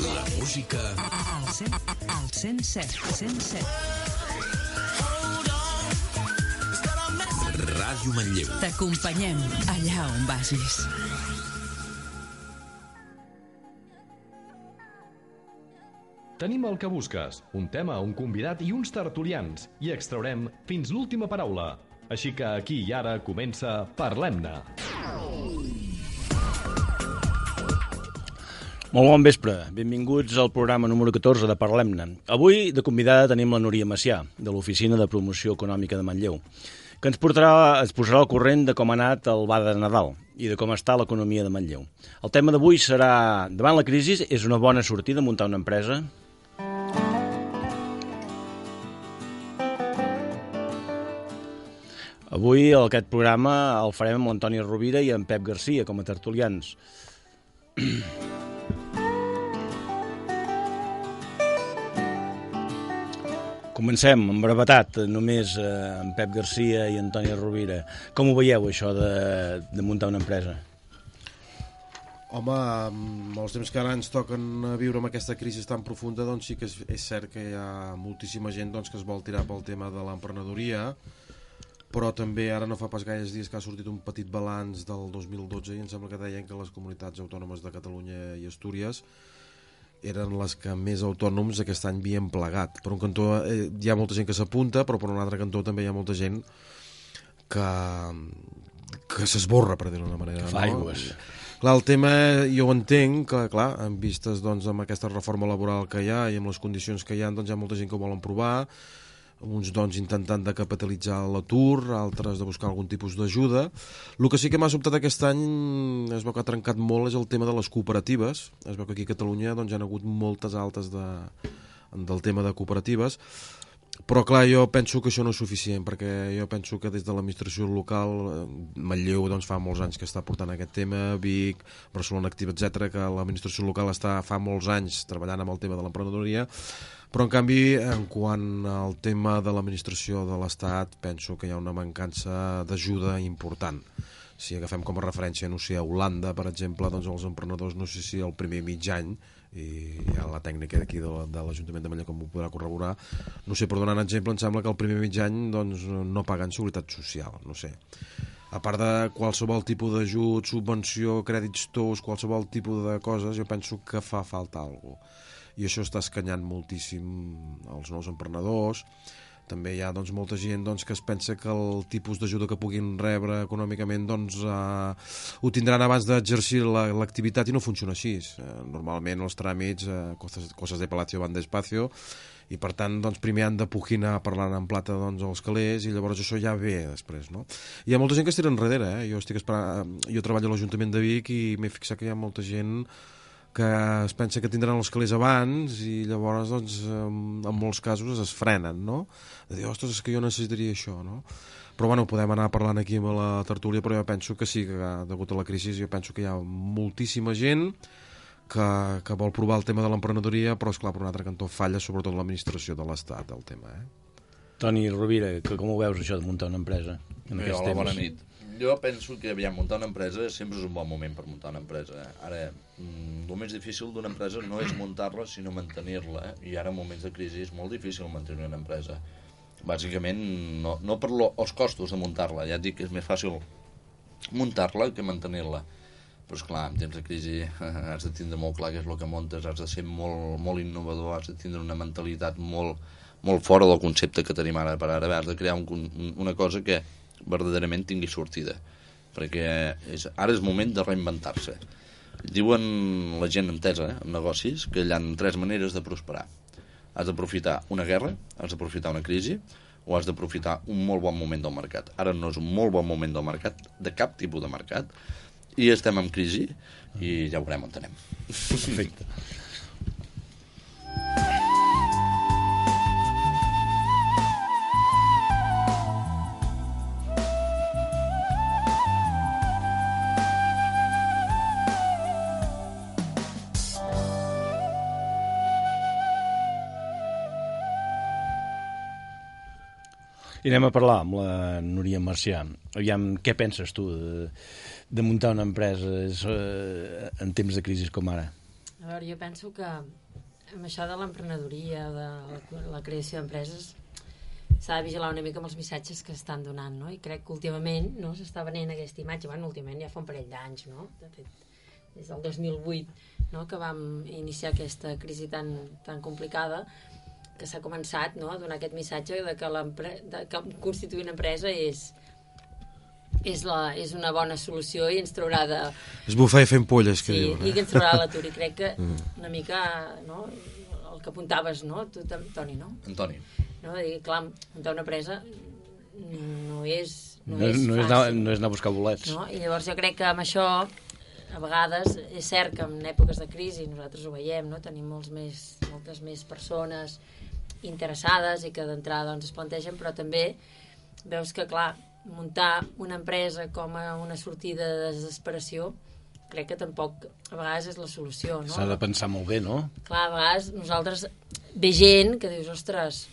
La música... Al 100, al 107, 107. Ràdio Manlleu. T'acompanyem allà on vagis. Tenim el que busques, un tema, un convidat i uns tertulians, i extraurem fins l'última paraula. Així que aquí i ara comença Parlem-ne. Molt bon vespre, benvinguts al programa número 14 de Parlem-ne. Avui de convidada tenim la Núria Macià, de l'Oficina de Promoció Econòmica de Manlleu, que ens, portarà, ens posarà al corrent de com ha anat el bar de Nadal i de com està l'economia de Manlleu. El tema d'avui serà, davant la crisi, és una bona sortida muntar una empresa? Avui aquest programa el farem amb l'Antònia Rovira i en Pep Garcia com a tertulians. Comencem, amb brevetat, només eh, en Pep Garcia i Antònia Rovira. Com ho veieu, això de, de muntar una empresa? Home, amb els temps que ara ens toquen viure amb aquesta crisi tan profunda, doncs sí que és, és cert que hi ha moltíssima gent doncs, que es vol tirar pel tema de l'emprenedoria, però també ara no fa pas gaires dies que ha sortit un petit balanç del 2012 i em sembla que deien que les comunitats autònomes de Catalunya i Astúries eren les que més autònoms aquest any havien plegat. Per un cantó eh, hi ha molta gent que s'apunta, però per un altre cantó també hi ha molta gent que, que s'esborra, per dir-ho d'una manera. Fa no? aigües. Clar, el tema, jo ho entenc, que clar, en vistes doncs, amb aquesta reforma laboral que hi ha i amb les condicions que hi ha, doncs hi ha molta gent que ho volen provar, uns doncs intentant de capitalitzar l'atur, altres de buscar algun tipus d'ajuda. El que sí que m'ha sobtat aquest any, es veu que ha trencat molt, és el tema de les cooperatives. Es veu que aquí a Catalunya doncs, hi ha hagut moltes altes de, del tema de cooperatives, però clar, jo penso que això no és suficient, perquè jo penso que des de l'administració local, eh, Manlleu doncs, fa molts anys que està portant aquest tema, Vic, Barcelona Activa, etc que l'administració local està fa molts anys treballant amb el tema de l'emprenedoria, però en canvi, en quant al tema de l'administració de l'Estat, penso que hi ha una mancança d'ajuda important. Si agafem com a referència, no sé, a Holanda, per exemple, doncs els emprenedors, no sé si el primer mig any, i ha la tècnica d'aquí de, de l'Ajuntament de Manlleu com ho podrà corroborar. No sé, per donar un exemple, em sembla que el primer mig any doncs, no paguen seguretat social no sé, a part de qualsevol tipus d'ajut, subvenció, crèdits tous, qualsevol tipus de coses jo penso que fa falta alguna cosa. I això està escanyant moltíssim els nous emprenedors també hi ha doncs, molta gent doncs, que es pensa que el tipus d'ajuda que puguin rebre econòmicament doncs, eh, ho tindran abans d'exercir l'activitat la, i no funciona així. Eh, normalment els tràmits, eh, coses, coses de palacio van despacio, i per tant doncs, primer han de puginar parlant en plata doncs, els calés i llavors això ja ve després no? hi ha molta gent que es tira enrere eh? jo, estic esperant, jo treballo a l'Ajuntament de Vic i m'he fixat que hi ha molta gent que es pensa que tindran els calés abans i llavors doncs, en, en molts casos es frenen no? de dir, ostres, és que jo necessitaria això no? però bueno, podem anar parlant aquí amb la tertúlia però jo penso que sí, que degut a la crisi jo penso que hi ha moltíssima gent que, que vol provar el tema de l'emprenedoria, però, és clar per un altre cantó falla sobretot l'administració de l'Estat, el tema. Eh? Toni Rovira, que com ho veus això de muntar una empresa en Bé, aquests hola, temps? bona nit. Jo penso que aviam, muntar una empresa sempre és un bon moment per muntar una empresa. Eh? Ara, mm, el més difícil d'una empresa no és muntar-la, sinó mantenir-la. Eh? I ara, en moments de crisi, és molt difícil mantenir una empresa. Bàsicament, no, no per lo, els costos de muntar-la. Ja et dic que és més fàcil muntar-la que mantenir-la però esclar, en temps de crisi has de tindre molt clar què és el que montes, has de ser molt, molt innovador, has de tindre una mentalitat molt, molt fora del concepte que tenim ara per ara, has de crear un, una cosa que verdaderament tingui sortida, perquè és, ara és moment de reinventar-se. Diuen la gent entesa eh, en negocis que hi ha tres maneres de prosperar. Has d'aprofitar una guerra, has d'aprofitar una crisi, o has d'aprofitar un molt bon moment del mercat. Ara no és un molt bon moment del mercat, de cap tipus de mercat, i estem en crisi i ja veurem on anem. Perfecte. I anem a parlar amb la Núria Marcià. Aviam, què penses tu de, de muntar una empresa eh, en temps de crisi com ara? A veure, jo penso que amb això de l'emprenedoria, de la, la creació d'empreses, s'ha de vigilar una mica amb els missatges que estan donant, no? I crec que últimament no, s'està venent aquesta imatge, bueno, últimament ja fa un parell d'anys, no? De fet, des del 2008, no?, que vam iniciar aquesta crisi tan, tan complicada, que s'ha començat no, a donar aquest missatge de que, de que constituir una empresa és, és, la, és una bona solució i ens traurà de... És bufar i fent polles, que sí, diuen. i Eh? que ens traurà l'atur. I crec que una mica, no, el que apuntaves, no, tu, Toni, no? Antoni. no? Dir, clar, muntar una empresa no és, no, No, és no, és fàcil. anar, no és anar a buscar bolets. No? I llavors jo crec que amb això a vegades és cert que en èpoques de crisi nosaltres ho veiem, no? tenim molts més, moltes més persones interessades i que d'entrada doncs, es plantegen, però també veus que, clar, muntar una empresa com a una sortida de desesperació crec que tampoc a vegades és la solució, no? S'ha de pensar molt bé, no? Clar, a vegades nosaltres ve gent que dius, ostres,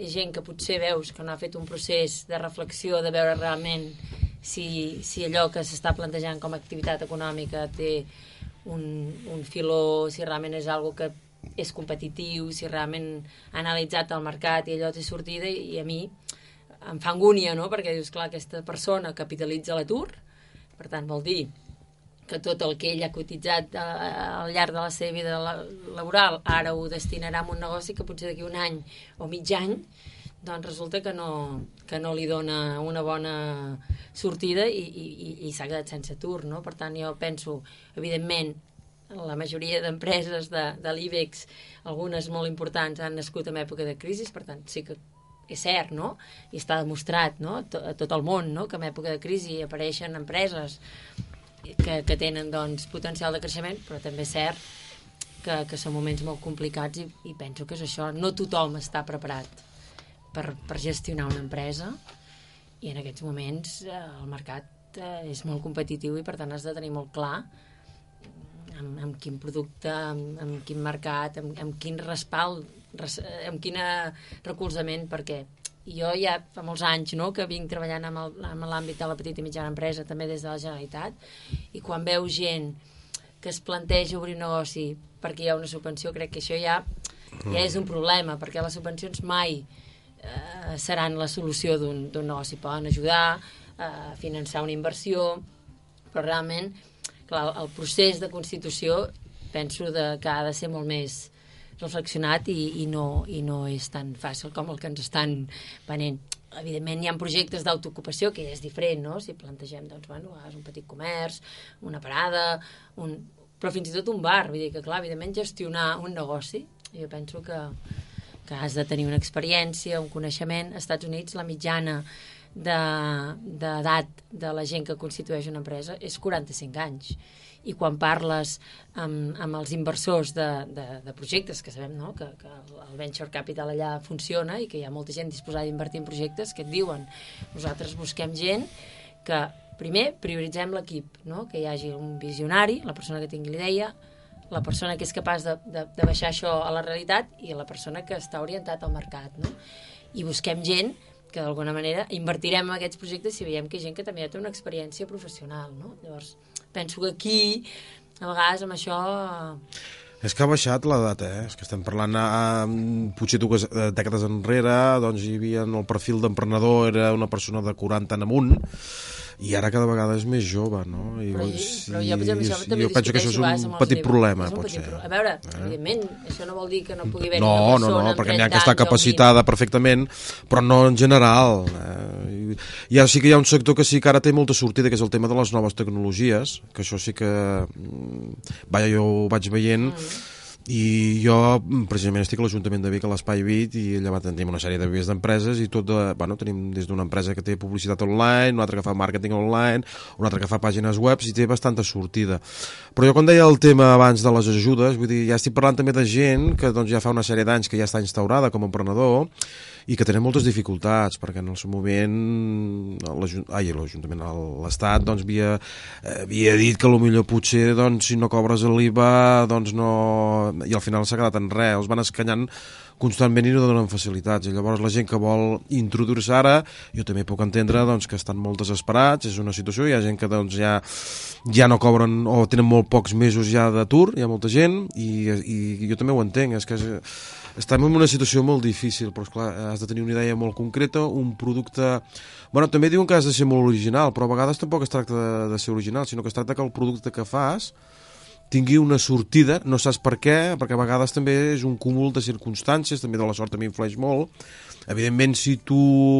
hi gent que potser veus que no ha fet un procés de reflexió, de veure realment si, si allò que s'està plantejant com a activitat econòmica té un, un filó, si realment és algo que és competitiu, si realment ha analitzat el mercat i allò té sortida i, a mi em fa angúnia, no? Perquè dius, clar, aquesta persona capitalitza l'atur, per tant vol dir que tot el que ell ha cotitzat eh, al llarg de la seva vida la- laboral ara ho destinarà a un negoci que potser d'aquí un any o mig any doncs resulta que no, que no li dona una bona sortida i, i- i s'ha quedat sense atur, no? Per tant, jo penso, evidentment, la majoria d'empreses de, de l'IBEX, algunes molt importants, han nascut en època de crisi, per tant, sí que és cert, no? I està demostrat, no? A tot el món, no? Que en època de crisi apareixen empreses que, que tenen doncs, potencial de creixement, però també és cert que, que són moments molt complicats i, i penso que és això. No tothom està preparat per, per gestionar una empresa i en aquests moments eh, el mercat eh, és molt competitiu i per tant has de tenir molt clar amb, amb quin producte, amb, amb quin mercat, amb, amb quin respald, res, eh, amb quin recolzament, perquè jo ja fa molts anys no, que vinc treballant amb l'àmbit de la petita i mitjana empresa, també des de la Generalitat, i quan veu gent que es planteja obrir negoci perquè hi ha una subvenció, crec que això ja, ja és un problema, perquè les subvencions mai eh, seran la solució d'un negoci. Poden ajudar a finançar una inversió, però realment clar, el procés de constitució penso de, que ha de ser molt més reflexionat i, i, no, i no és tan fàcil com el que ens estan venent. Evidentment hi ha projectes d'autoocupació que és diferent, no? Si plantegem, doncs, bueno, és un petit comerç, una parada, un... però fins i tot un bar, vull dir que, clar, evidentment gestionar un negoci, jo penso que, que has de tenir una experiència, un coneixement. Als Estats Units la mitjana d'edat de, de la gent que constitueix una empresa és 45 anys i quan parles amb, amb els inversors de, de, de projectes, que sabem no? que, que el venture capital allà funciona i que hi ha molta gent disposada a invertir en projectes que et diuen nosaltres busquem gent que primer prioritzem l'equip, no? que hi hagi un visionari, la persona que tingui la idea, la persona que és capaç de, de, de baixar això a la realitat i la persona que està orientat al mercat. No? I busquem gent que d'alguna manera invertirem en aquests projectes si veiem que hi ha gent que també ja té una experiència professional. No? Llavors, penso que aquí, a vegades, amb això... eh, És que ha baixat l'edat, eh? És que estem parlant, eh, potser dues eh, dècades enrere, doncs hi havia el perfil d'emprenedor, era una persona de 40 en amunt, i ara cada vegada és més jove, no? I, Però, i, però jo, per exemple, això jo penso que això és un petit meus- problema, pot petit ser. pro- A veure, evidentment, això no vol dir que no pugui haver No, una no, persona no, amb perquè n'hi ha 30 que està capacitada perfectament, però no en general. Eh? I- Ja sí que hi ha un sector que sí que ara té molta sortida, que és el tema de les noves tecnologies, que això sí que... mm, Vaja, jo ho vaig veient, Mm. I jo precisament estic a l'Ajuntament de Vic a l'Espai Vit i allà tenim una sèrie de vies d'empreses i tot de, bueno, tenim des d'una empresa que té publicitat online, una altra que fa màrqueting online, una altra que fa pàgines web i té bastanta sortida. Però jo quan deia el tema abans de les ajudes, vull dir, ja estic parlant també de gent que doncs, ja fa una sèrie d'anys que ja està instaurada com a emprenedor i que tenen moltes dificultats perquè en el seu moment l'Ajuntament, l'Estat doncs, havia, eh, havia dit que millor potser doncs, si no cobres l'IVA doncs no, i al final s'ha quedat en res, els van escanyant constantment i no donen facilitats. I llavors la gent que vol introduir-se ara jo també puc entendre doncs, que estan molt desesperats és una situació, hi ha gent que doncs, ja, ja no cobren o tenen molt pocs mesos ja d'atur, hi ha molta gent i, i, jo també ho entenc és que és, estem en una situació molt difícil però esclar, has de tenir una idea molt concreta un producte... Bueno, també diuen que has de ser molt original, però a vegades tampoc es tracta de, de ser original, sinó que es tracta que el producte que fas tingui una sortida, no saps per què, perquè a vegades també és un cúmul de circumstàncies, també de la sort també influeix molt. Evidentment, si tu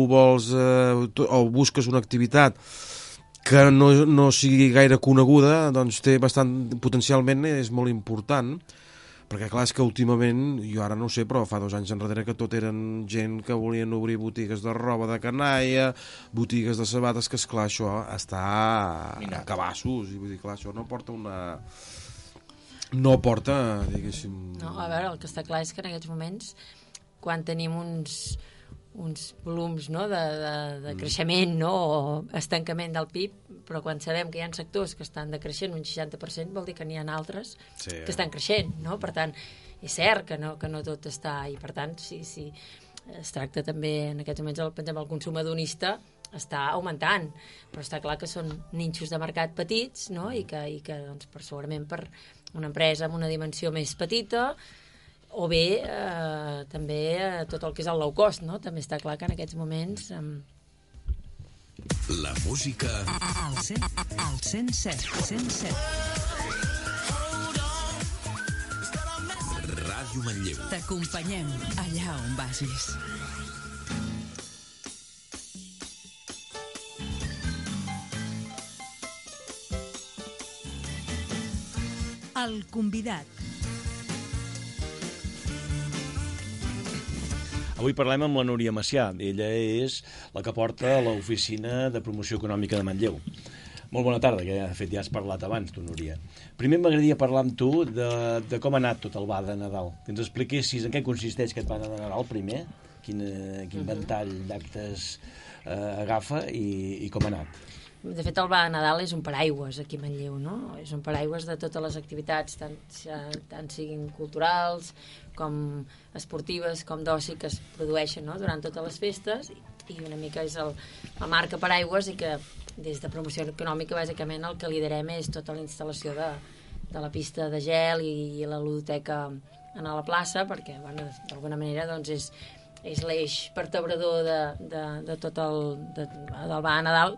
vols eh, tu- o busques una activitat que no, no sigui gaire coneguda, doncs té bastant, potencialment és molt important, perquè clar, és que últimament, jo ara no sé, però fa dos anys enrere que tot eren gent que volien obrir botigues de roba de canalla, botigues de sabates, que és clar, això està a cabassos, i vull dir, clar, això no porta una... No porta, diguéssim... No, a veure, el que està clar és que en aquests moments, quan tenim uns, uns volums no, de, de, Mm. de creixement no, o estancament del PIB, però quan sabem que hi ha sectors que estan decreixent un 60%, vol dir que n'hi ha altres Sí. que estan creixent, no? Per tant, és cert que no, que no tot està... I per tant, sí, sí, es tracta també, en aquests moments, el, pensem, el consum hedonista està augmentant, però està clar que són ninxos de mercat petits, no? I que, i que doncs, per, segurament per una empresa amb una dimensió més petita o bé eh, també eh, tot el que és el low cost, no? També està clar que en aquests moments... Eh, La música Al 100, al 107, 107. Ràdio Manlleu. T'acompanyem allà on vagis. El convidat. Avui parlem amb la Núria Macià. Ella és la que porta l'Oficina de Promoció Econòmica de Manlleu. Molt bona tarda, que de fet ja has parlat abans, tu, Núria. Primer m'agradaria parlar amb tu de, de com ha anat tot el va de Nadal. Que ens expliquessis en què consisteix aquest va de Nadal primer, quin, eh, quin ventall d'actes eh, agafa i, i com ha anat. De fet, el de Nadal és un paraigües aquí a Manlleu, no? És un paraigües de totes les activitats, tant, tant siguin culturals, com esportives, com d'oci, que es produeixen no? durant totes les festes, i una mica és el, la marca paraigües i que des de promoció econòmica, bàsicament, el que liderem és tota la instal·lació de, de la pista de gel i, i la ludoteca a la plaça, perquè, bueno, d'alguna manera, doncs, és, és l'eix vertebrador de, de, de tot el, de, del de Nadal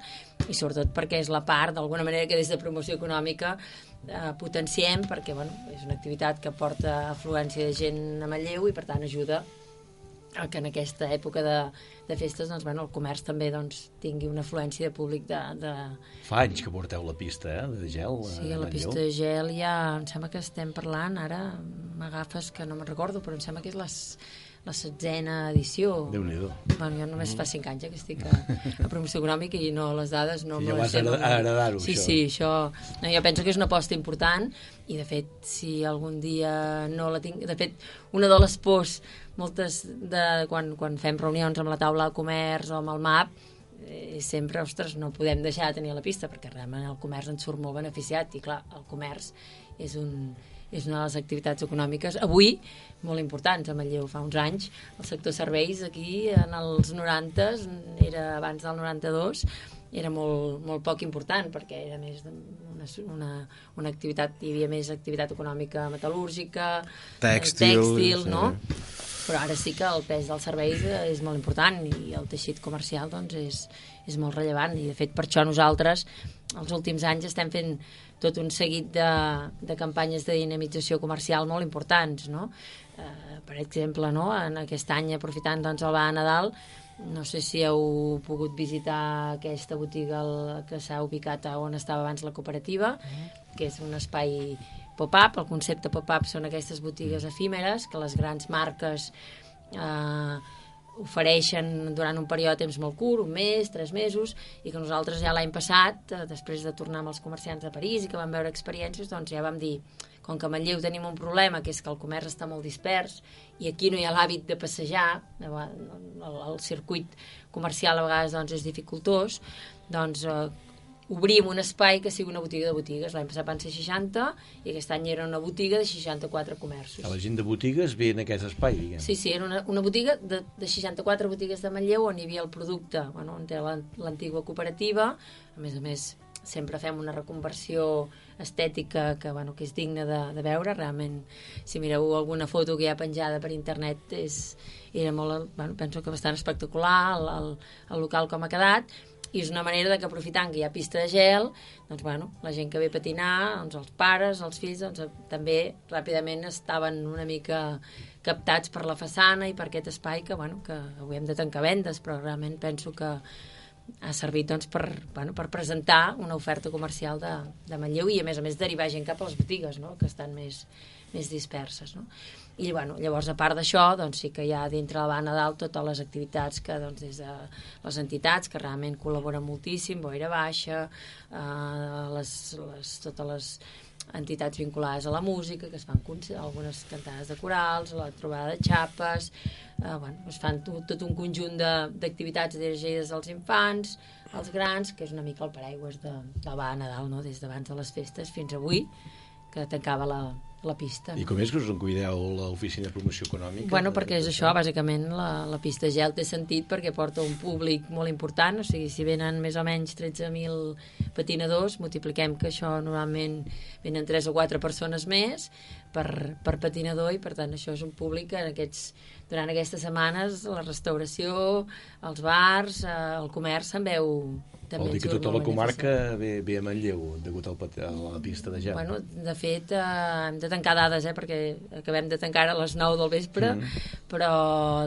i sobretot perquè és la part, d'alguna manera, que des de promoció econòmica eh, potenciem, perquè bueno, és una activitat que porta afluència de gent a Manlleu i per tant ajuda a que en aquesta època de, de festes doncs, bueno, el comerç també doncs, tingui una afluència de públic de, de, Fa anys que porteu la pista eh, de gel a Sí, a la pista de gel ja, em sembla que estem parlant, ara m'agafes que no me'n recordo, però em sembla que és les, la setzena edició. Déu-n'hi-do. Bueno, jo només fa cinc anys eh, que estic a, a promoció econòmica i no les dades no Sí, me ja les vas heredar-ho, Sí, això. sí, això... No, jo penso que és una aposta important i, de fet, si algun dia no la tinc... De fet, una de les pors, moltes de quan, quan fem reunions amb la taula de comerç o amb el MAP, eh, sempre, ostres, no podem deixar de tenir la pista perquè realment el comerç ens surt molt beneficiat i clar, el comerç és, un, és una de les activitats econòmiques avui molt importants a Manlleu fa uns anys el sector serveis aquí en els 90 era abans del 92 era molt, molt poc important perquè era més una, una, una activitat, hi havia més activitat econòmica metal·lúrgica, eh, Tèxtil, tèxtil sí. no? però ara sí que el pes dels serveis eh, és molt important i el teixit comercial doncs, és, és molt rellevant i de fet per això nosaltres els últims anys estem fent tot un seguit de, de campanyes de dinamització comercial molt importants no? eh, per exemple no? en aquest any aprofitant doncs, el va a Nadal no sé si heu pogut visitar aquesta botiga el- que s'ha ubicat a on estava abans la cooperativa que és un espai pop-up, el concepte pop-up són aquestes botigues efímeres que les grans marques eh, ofereixen durant un període de temps molt curt, un mes, tres mesos, i que nosaltres ja l'any passat, eh, després de tornar amb els comerciants de París i que vam veure experiències, doncs ja vam dir, com que a Manlleu tenim un problema, que és que el comerç està molt dispers i aquí no hi ha l'hàbit de passejar, el, el, circuit comercial a vegades doncs, és dificultós, doncs eh, obrim un espai que sigui una botiga de botigues. L'any passat van ser 60 i aquest any era una botiga de 64 comerços. A la gent de botigues ve en aquest espai, diguem. Sí, sí, era una, una botiga de, de 64 botigues de Manlleu on hi havia el producte, bueno, on era l'an- l'antigua cooperativa, a més a més sempre fem una reconversió estètica que, bueno, que és digna de, de veure, realment si mireu alguna foto que hi ha penjada per internet és, era molt, bueno, penso que bastant espectacular el, el, el local com ha quedat i és una manera de que aprofitant que hi ha pista de gel doncs bueno, la gent que ve a patinar doncs els pares, els fills doncs, també ràpidament estaven una mica captats per la façana i per aquest espai que, bueno, que avui hem de tancar vendes però realment penso que ha servit doncs, per, bueno, per presentar una oferta comercial de, de Manlleu i a més a més derivar gent cap a les botigues no? que estan més, més disperses no? I bueno, llavors a part d'això doncs, sí que hi ha dintre la Bana Nadal totes les activitats que doncs, des de les entitats que realment col·laboren moltíssim Boira Baixa eh, les, les, totes les entitats vinculades a la música, que es fan algunes cantades de corals, la trobada de xapes, eh, bueno, es fan tot, tot un conjunt d'activitats dirigides als infants, als grans, que és una mica el paraigües de, de la Nadal, no? des d'abans de les festes fins avui, que tancava la, la pista. I com és que us en cuideu l'oficina de promoció econòmica? Bueno, perquè és això, bàsicament la, la pista gel té sentit perquè porta un públic molt important, o sigui, si venen més o menys 13.000 patinadors, multipliquem que això normalment venen 3 o 4 persones més per, per patinador i per tant això és un públic que en aquests, durant aquestes setmanes la restauració, els bars, eh, el comerç se'n veu també Vol dir que tota la comarca ve, ve a Manlleu degut al, pat- a la pista de gel. Bueno, de fet, eh, hem de tancar dades, eh, perquè acabem de tancar a les 9 del vespre, Mm. però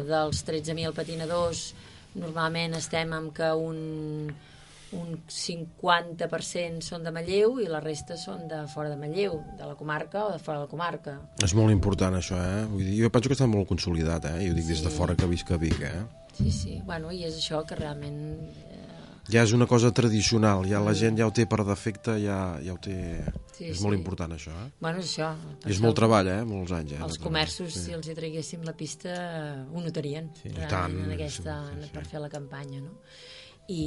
dels 13.000 patinadors normalment estem amb que un, un 50% són de Manlleu i la resta són de fora de Manlleu, de la comarca o de fora de la comarca. És molt important això, eh? Vull dir, jo penso que està molt consolidat, eh? Ho dic des de Sí. fora que visc a Vic, eh? Sí, sí, bueno, i és això que realment... Ja és una cosa tradicional, ja la gent ja ho té per defecte, ja, ja ho té... Sí, és sí. molt important això, eh? bueno, és això. I és això molt treball, eh? Molts anys, eh? Els treball, comerços, si els hi traguéssim la pista, ho notarien sí, I tant, realment en aquesta, sí, sí. per fer la campanya, no? I,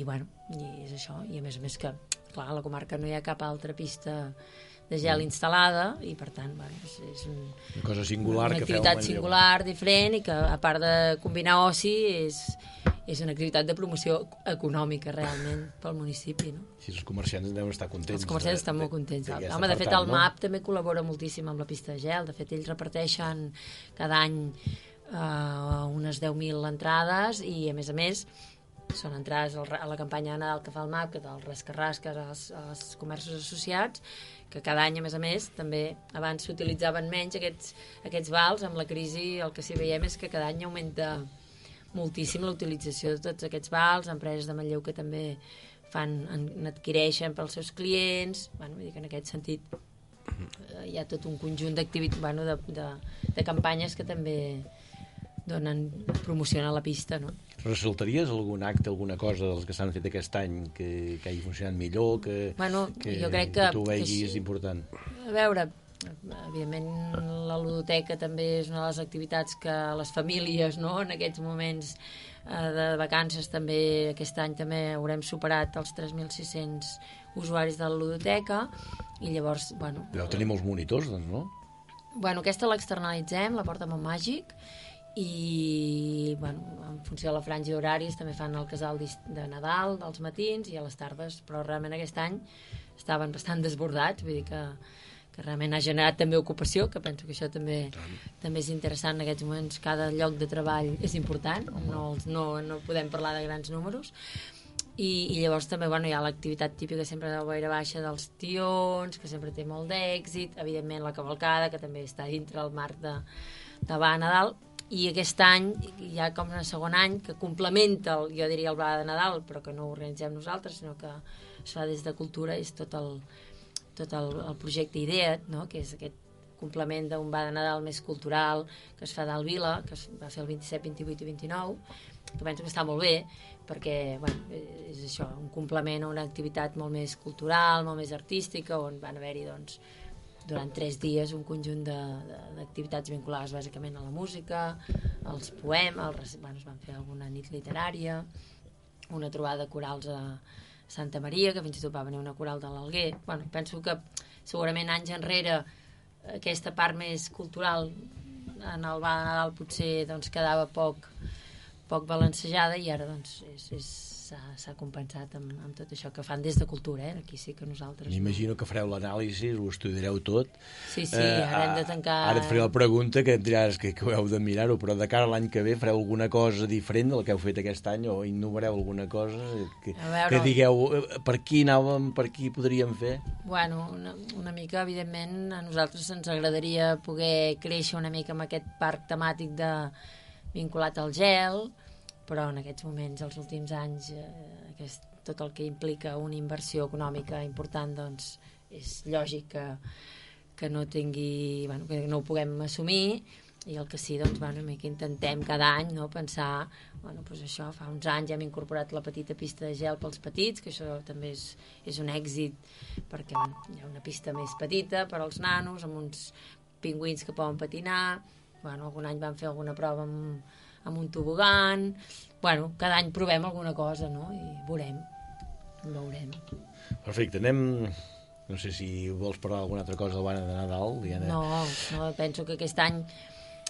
i bueno, i és això. I a més a més que, clar, a la comarca no hi ha cap altra pista de gel Mm. instal·lada i per tant, bueno, és, és un, Una cosa singular una que feu activitat singular, diferent i que a part de combinar oci és, és una activitat de promoció econòmica realment pel municipi, no? Si els comerciants deuen estar contents. Els comerciants de- estan molt de- contents. d'aquest Home, de fet, el no? MAP també col·labora moltíssim amb la pista de gel. De fet, ells reparteixen cada any eh, unes 10.000 entrades i, a més a més, són entrades a la campanya de Nadal que fa el MAP, que del rasca-rasques als, als comerços associats, que cada any, a més a més, també abans s'utilitzaven menys aquests, aquests vals. Amb la crisi el que sí veiem és que cada any augmenta moltíssim la utilització de tots aquests vals, empreses de Manlleu que també fan, en, n'adquireixen pels seus clients, bueno, vull dir que en aquest sentit eh, hi ha tot un conjunt d'activitats, bueno, de, de, de campanyes que també donen, promocionen la pista, no? Ressaltaries algun acte, alguna cosa dels que s'han fet aquest any que, que hagi funcionat millor, que, Bueno, que, jo crec que- tu ho que vegis sí. important? A veure, evidentment la ludoteca també és una de les activitats que les famílies no, en aquests moments eh, de vacances també aquest any també haurem superat els 3.600 usuaris de la ludoteca i llavors, bueno, Deu tenir molts monitors, doncs, no? Bueno, aquesta l'externalitzem, la porta molt màgic i bueno, en funció de la franja d'horaris també fan el casal de Nadal dels matins i a les tardes, però realment aquest any estaven bastant desbordats, vull dir que, que realment ha generat també ocupació, que penso que això també també és interessant en aquests moments, cada lloc de treball és important, no, no, no podem parlar de grans números, i, i llavors també bueno, hi ha l'activitat típica sempre de la boira baixa dels tions, que sempre té molt d'èxit, evidentment la cavalcada, que també està dintre el marc de, de va a Nadal, i aquest any hi ha com un segon any que complementa, el, jo diria el va de Nadal, però que no ho organitzem nosaltres, sinó que es fa des de cultura, és tot el, tot el, el projecte IDEA, no? que és aquest complement d'un va de Nadal més cultural que es fa dalt Vila, que es va fer el 27, 28 i 29, que penso que està molt bé, perquè bueno, és això, un complement a una activitat molt més cultural, molt més artística, on van haver-hi doncs, durant tres dies un conjunt d'activitats vinculades bàsicament a la música, als poemes, al, rec- bueno, es van fer alguna nit literària, una trobada de corals a, Santa Maria, que fins i tot va venir una coral de l'Alguer. Bueno, penso que segurament anys enrere aquesta part més cultural en el Nadal potser doncs, quedava poc, poc balancejada i ara doncs, és, és, s'ha compensat amb, amb tot això que fan des de cultura, eh? aquí sí que nosaltres... M'imagino que fareu l'anàlisi, ho estudiareu tot. Sí, sí, ara hem de tancar... Ara et faré la pregunta que et diràs que, que heu de mirar-ho, però de cara a l'any que ve fareu alguna cosa diferent del que heu fet aquest any o innovareu alguna cosa que, veure. que digueu eh, per aquí anàvem, per aquí podríem fer? Bueno, una, una mica, evidentment, a nosaltres ens agradaria poder créixer una mica amb aquest parc temàtic de, vinculat al gel, però en aquests moments, els últims anys, eh, aquest, tot el que implica una inversió econòmica important, doncs és lògic que, que no tingui, bueno, que no ho puguem assumir. I el que sí, doncs, bueno, una mica intentem cada any no, pensar, bueno, doncs això, fa uns anys hem incorporat la petita pista de gel pels petits, que això també és, és un èxit, perquè bueno, hi ha una pista més petita per als nanos, amb uns pingüins que poden patinar, bueno, algun any vam fer alguna prova amb, amb un tobogan, bueno, cada any provem alguna cosa, no?, i veurem, veurem. Perfecte, anem... No sé si vols parlar d'alguna altra cosa del Bana de Nadal, Diana. No, no, penso que aquest any,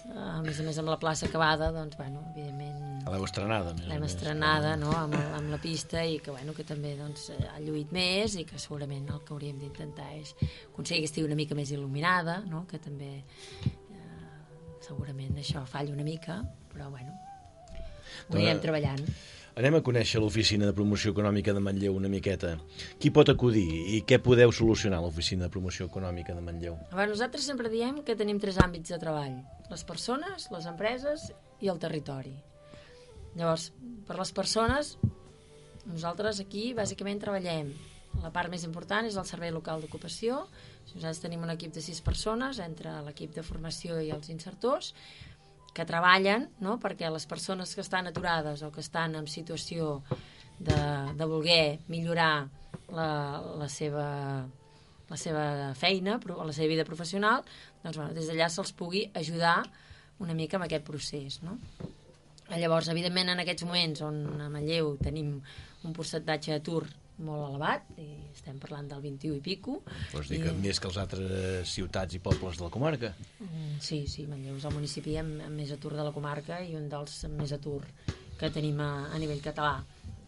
eh, a més a més amb la plaça acabada, doncs, bueno, evidentment L'heu estrenada, a més l'hem estrenada no, amb, amb la pista i que, bueno, que també doncs, eh, ha lluït més i que segurament el que hauríem d'intentar és aconseguir que estigui una mica més il·luminada, no? que també eh, segurament això falla una mica, però bueno, ho anirem treballant. Anem a conèixer l'Oficina de Promoció Econòmica de Manlleu una miqueta. Qui pot acudir i què podeu solucionar a l'Oficina de Promoció Econòmica de Manlleu? A veure, nosaltres sempre diem que tenim tres àmbits de treball. Les persones, les empreses i el territori. Llavors, per les persones, nosaltres aquí bàsicament treballem. La part més important és el servei local d'ocupació. Nosaltres tenim un equip de sis persones, entre l'equip de formació i els insertors, que treballen no? perquè les persones que estan aturades o que estan en situació de, de voler millorar la, la seva la seva feina, pro- la seva vida professional, doncs bueno, des d'allà se'ls pugui ajudar una mica amb aquest procés. No? Llavors, evidentment, en aquests moments on a Manlleu tenim un percentatge d'atur molt elevat, i estem parlant del 21 i pico. Vols dir que I- més que les altres ciutats i pobles de la comarca? Mm, Sí, sí, Manlleu és el municipi amb, amb més atur de la comarca i un dels amb més atur que tenim a, a nivell català.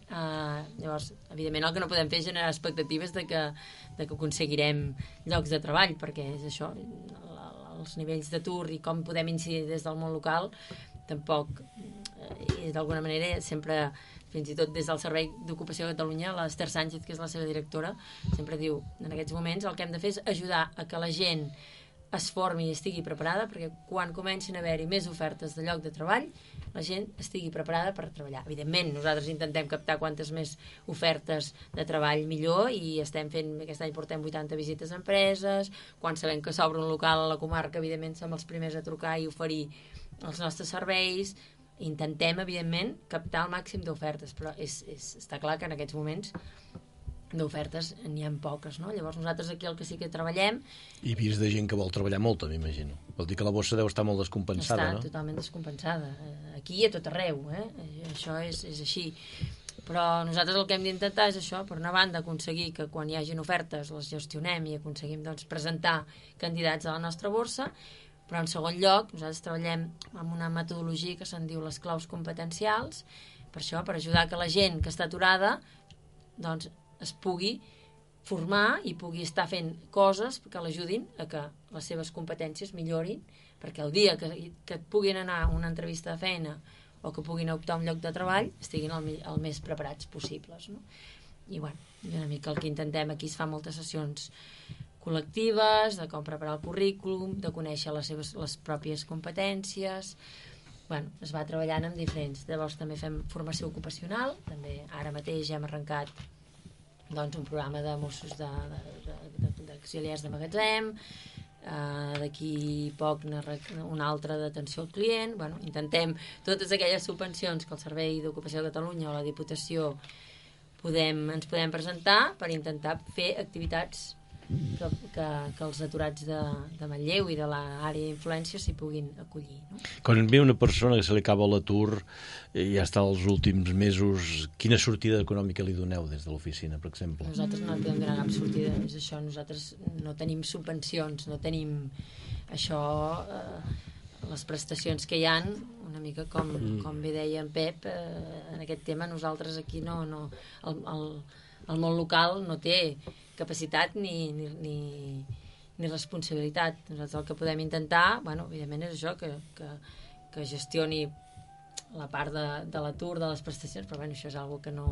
Uh, llavors, evidentment, el que no podem fer és generar expectatives de que, de que aconseguirem llocs de treball, perquè és això, els nivells d'atur i com podem incidir des del món local, tampoc, eh, d'alguna manera, sempre, fins i tot des del Servei d'Ocupació de Catalunya, l'Ester Sánchez, que és la seva directora, sempre diu, en aquests moments el que hem de fer és ajudar a que la gent es formi i estigui preparada perquè quan comencin a haver-hi més ofertes de lloc de treball la gent estigui preparada per treballar. Evidentment, nosaltres intentem captar quantes més ofertes de treball millor i estem fent, aquest any portem 80 visites a empreses, quan sabem que s'obre un local a la comarca, evidentment som els primers a trucar i oferir els nostres serveis, intentem, evidentment, captar el màxim d'ofertes, però és, és, està clar que en aquests moments d'ofertes n'hi ha poques, no? Llavors nosaltres aquí el que sí que treballem I vist de gent que vol treballar molt, m'imagino. Vol dir que la bossa deu estar molt descompensada, està no? totalment descompensada. Eh, Aquí i a tot arreu, eh? Eh, Això és, és així. Però nosaltres el que hem d'intentar és això, per una banda, aconseguir que quan hi hagin ofertes les gestionem i aconseguim doncs, presentar candidats a la nostra borsa, però en segon lloc nosaltres treballem amb una metodologia que se'n diu les claus competencials, per això, per ajudar que la gent que està aturada doncs, es pugui formar i pugui estar fent coses que l'ajudin a que les seves competències millorin, perquè el dia que, que et puguin anar a una entrevista de feina o que puguin optar a un lloc de treball estiguin el, el més preparats possibles. No? I bueno, una mica el que intentem aquí es fa moltes sessions col·lectives, de com preparar el currículum, de conèixer les seves les pròpies competències, bueno, es va treballant amb diferents. Llavors també fem formació ocupacional, també ara mateix hem arrencat doncs, un programa de Mossos de- de- de- d'auxiliars de, de, magatzem, uh, d'aquí poc un altre d'atenció al client, bueno, intentem totes aquelles subvencions que el Servei d'Ocupació de Catalunya o la Diputació podem, ens podem presentar per intentar fer activitats que, que, que els aturats de, de Manlleu i de l'àrea d'influència s'hi puguin acollir. No? Quan ve una persona que se li acaba l'atur i ja està els últims mesos, quina sortida econòmica li doneu des de l'oficina, per exemple? Nosaltres no podem donar cap sortida, és això, nosaltres no tenim subvencions, no tenim això, eh, les prestacions que hi han, una mica com, com bé deia en Pep, eh, en aquest tema nosaltres aquí no, no el, el, el món local no té capacitat ni, ni, ni, ni responsabilitat. Nosaltres el que podem intentar, bueno, evidentment és això, que, que, que gestioni la part de, de l'atur, de les prestacions, però bueno, això és algo que no,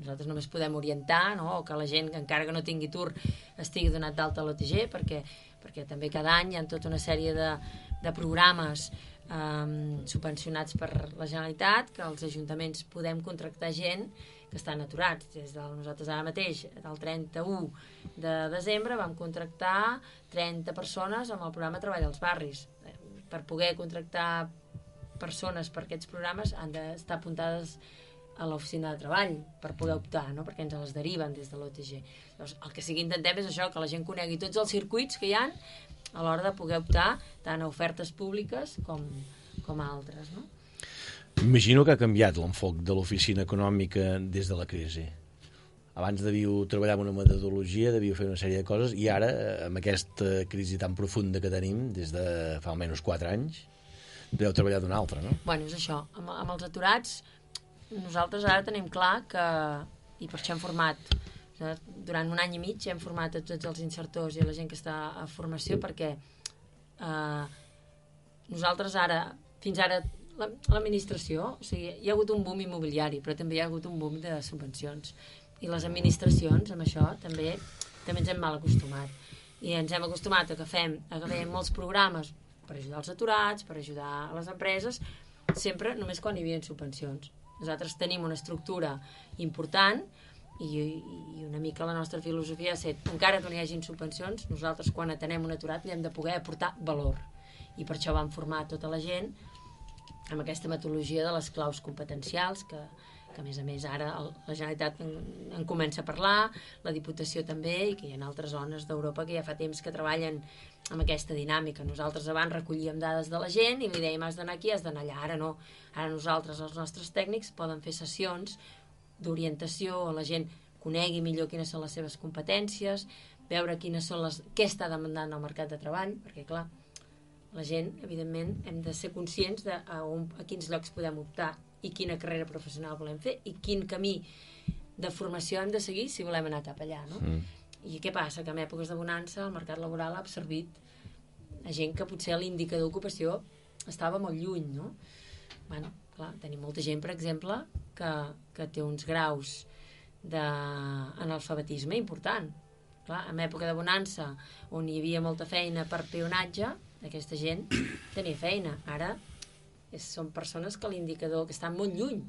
nosaltres només podem orientar, no? o que la gent que encara que no tingui tur estigui donat d'alta a l'OTG, perquè, perquè també cada any hi ha tota una sèrie de, de programes um, subvencionats per la Generalitat, que els ajuntaments podem contractar gent que estan aturats. Des de nosaltres ara mateix, del 31 de desembre, vam contractar 30 persones amb el programa Treball als Barris. Per poder contractar persones per aquests programes han d'estar apuntades a l'oficina de treball per poder optar, no? perquè ens les deriven des de l'OTG. Llavors, el que sí que intentem és això, que la gent conegui tots els circuits que hi han a l'hora de poder optar tant a ofertes públiques com, com a altres. No? Imagino que ha canviat l'enfoc de l'oficina econòmica des de la crisi. Abans devíeu treballar amb una metodologia, devíeu fer una sèrie de coses, i ara, eh, amb aquesta crisi tan profunda que tenim, des de fa almenys 4 anys, deveu treballar d'una altra, no? Bueno, és això. Amb, amb els aturats, nosaltres ara tenim clar que, i per això hem format, durant un any i mig hem format a tots els insertors i a la gent que està a formació perquè eh, nosaltres ara, fins ara, l'administració, o sigui, hi ha hagut un boom immobiliari, però també hi ha hagut un boom de subvencions. I les administracions, amb això, també també ens hem mal acostumat. I ens hem acostumat a que fem, a que fem molts programes per ajudar els aturats, per ajudar a les empreses, sempre només quan hi havia subvencions. Nosaltres tenim una estructura important i, i una mica la nostra filosofia ha set, encara que no hi hagin subvencions, nosaltres quan atenem un aturat li hem de poder aportar valor. I per això vam formar tota la gent amb aquesta metodologia de les claus competencials que, que a més a més ara el, la Generalitat en, en comença a parlar, la Diputació també, i que hi ha altres zones d'Europa que ja fa temps que treballen amb aquesta dinàmica. Nosaltres abans recollíem dades de la gent i li dèiem has d'anar aquí, has d'anar allà. Ara no. Ara nosaltres, els nostres tècnics, poden fer sessions d'orientació on la gent conegui millor quines són les seves competències, veure quines són les, què està demandant el mercat de treball, perquè clar, la gent, evidentment, hem de ser conscients de a, on, a quins llocs podem optar i quina carrera professional volem fer i quin camí de formació hem de seguir si volem anar cap allà, no? Mm. I què passa? Que en èpoques de bonança el mercat laboral ha absorbit a gent que potser l'indicador d'ocupació estava molt lluny, no? Bueno, clar, tenim molta gent, per exemple, que, que té uns graus d'analfabetisme important. Clar, en època de bonança, on hi havia molta feina per peonatge, aquesta gent tenia feina. Ara és, són persones que l'indicador que estan molt lluny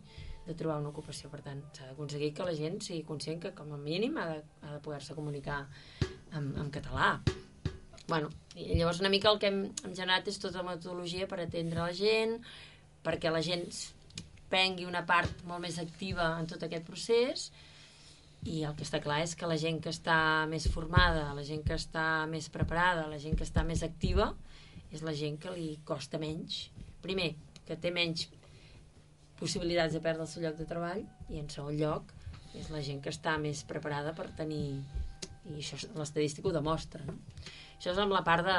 de trobar una ocupació. Per tant, s'ha d'aconseguir que la gent sigui conscient que com a mínim ha de, ha de poder-se comunicar en, en català. Bueno, i llavors una mica el que hem, hem generat és tota la metodologia per atendre la gent, perquè la gent prengui una part molt més activa en tot aquest procés i el que està clar és que la gent que està més formada, la gent que està més preparada, la gent que està més activa, és la gent que li costa menys. Primer, que té menys possibilitats de perdre el seu lloc de treball i en segon lloc és la gent que està més preparada per tenir i això l'estadística ho demostra no? això és amb la part de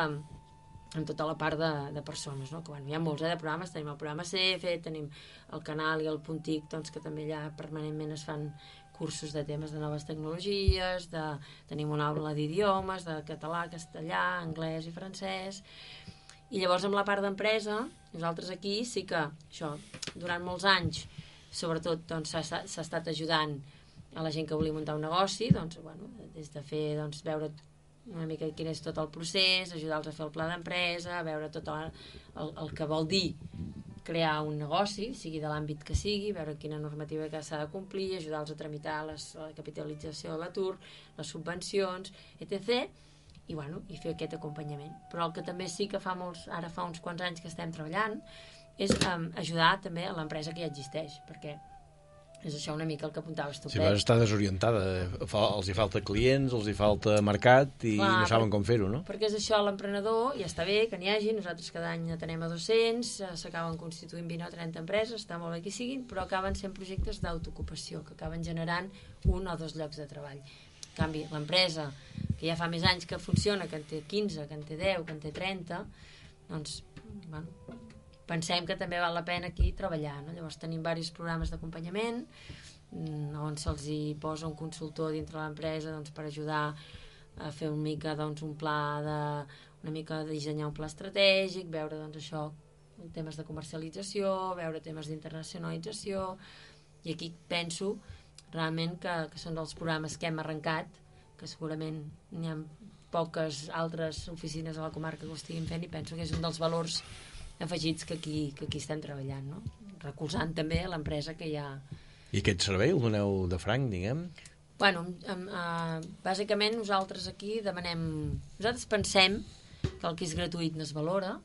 amb tota la part de, de persones no? que bueno, hi ha molts eh, de programes, tenim el programa CF tenim el canal i el Puntic doncs, que també allà permanentment es fan cursos de temes de noves tecnologies de, tenim una aula d'idiomes de català, castellà, anglès i francès i llavors amb la part d'empresa, nosaltres aquí sí que això, durant molts anys, sobretot doncs, s'ha doncs, estat ajudant a la gent que volia muntar un negoci, doncs, bueno, des de fer, doncs, veure una mica quin és tot el procés, ajudar-los a fer el pla d'empresa, veure tot el, el, el que vol dir crear un negoci, sigui de l'àmbit que sigui, veure quina normativa que s'ha de complir, ajudar-los a tramitar les, la capitalització de l'atur, les subvencions, etc., i, bueno, i fer aquest acompanyament. Però el que també sí que fa molts, ara fa uns quants anys que estem treballant és um, ajudar també a l'empresa que ja existeix, perquè És això una mica el que apuntaves tu, Si Pep. vas estar desorientada, eh, fa, els hi falta clients, els hi falta mercat i Clar, no saben per- com fer-ho, no? Perquè és això, l'emprenedor, ja està bé que n'hi hagi, nosaltres cada any atenem a 200, eh, s'acaben constituint 20 o 30 empreses, està molt bé que siguin, però acaben sent projectes d'autoocupació, que acaben generant un o dos llocs de treball. Canvi, l'empresa, que ja fa més anys que funciona, que en té 15, que en té 10, que en té 30, doncs, bueno, pensem que també val la pena aquí treballar. No? Llavors tenim diversos programes d'acompanyament mm, on se'ls hi posa un consultor dintre l'empresa doncs, per ajudar a fer una mica doncs, un pla de, una mica de dissenyar un pla estratègic, veure doncs, això, temes de comercialització, veure temes d'internacionalització i aquí penso realment que, que són dels programes que hem arrencat que segurament n'hi ha poques altres oficines a la comarca que ho estiguin fent i penso que és un dels valors afegits que aquí, que aquí estem treballant, no? recolzant també l'empresa que ja... I aquest servei el doneu de franc, diguem? Bueno, um, uh, bàsicament nosaltres aquí demanem... Nosaltres pensem que el que és gratuït no es valora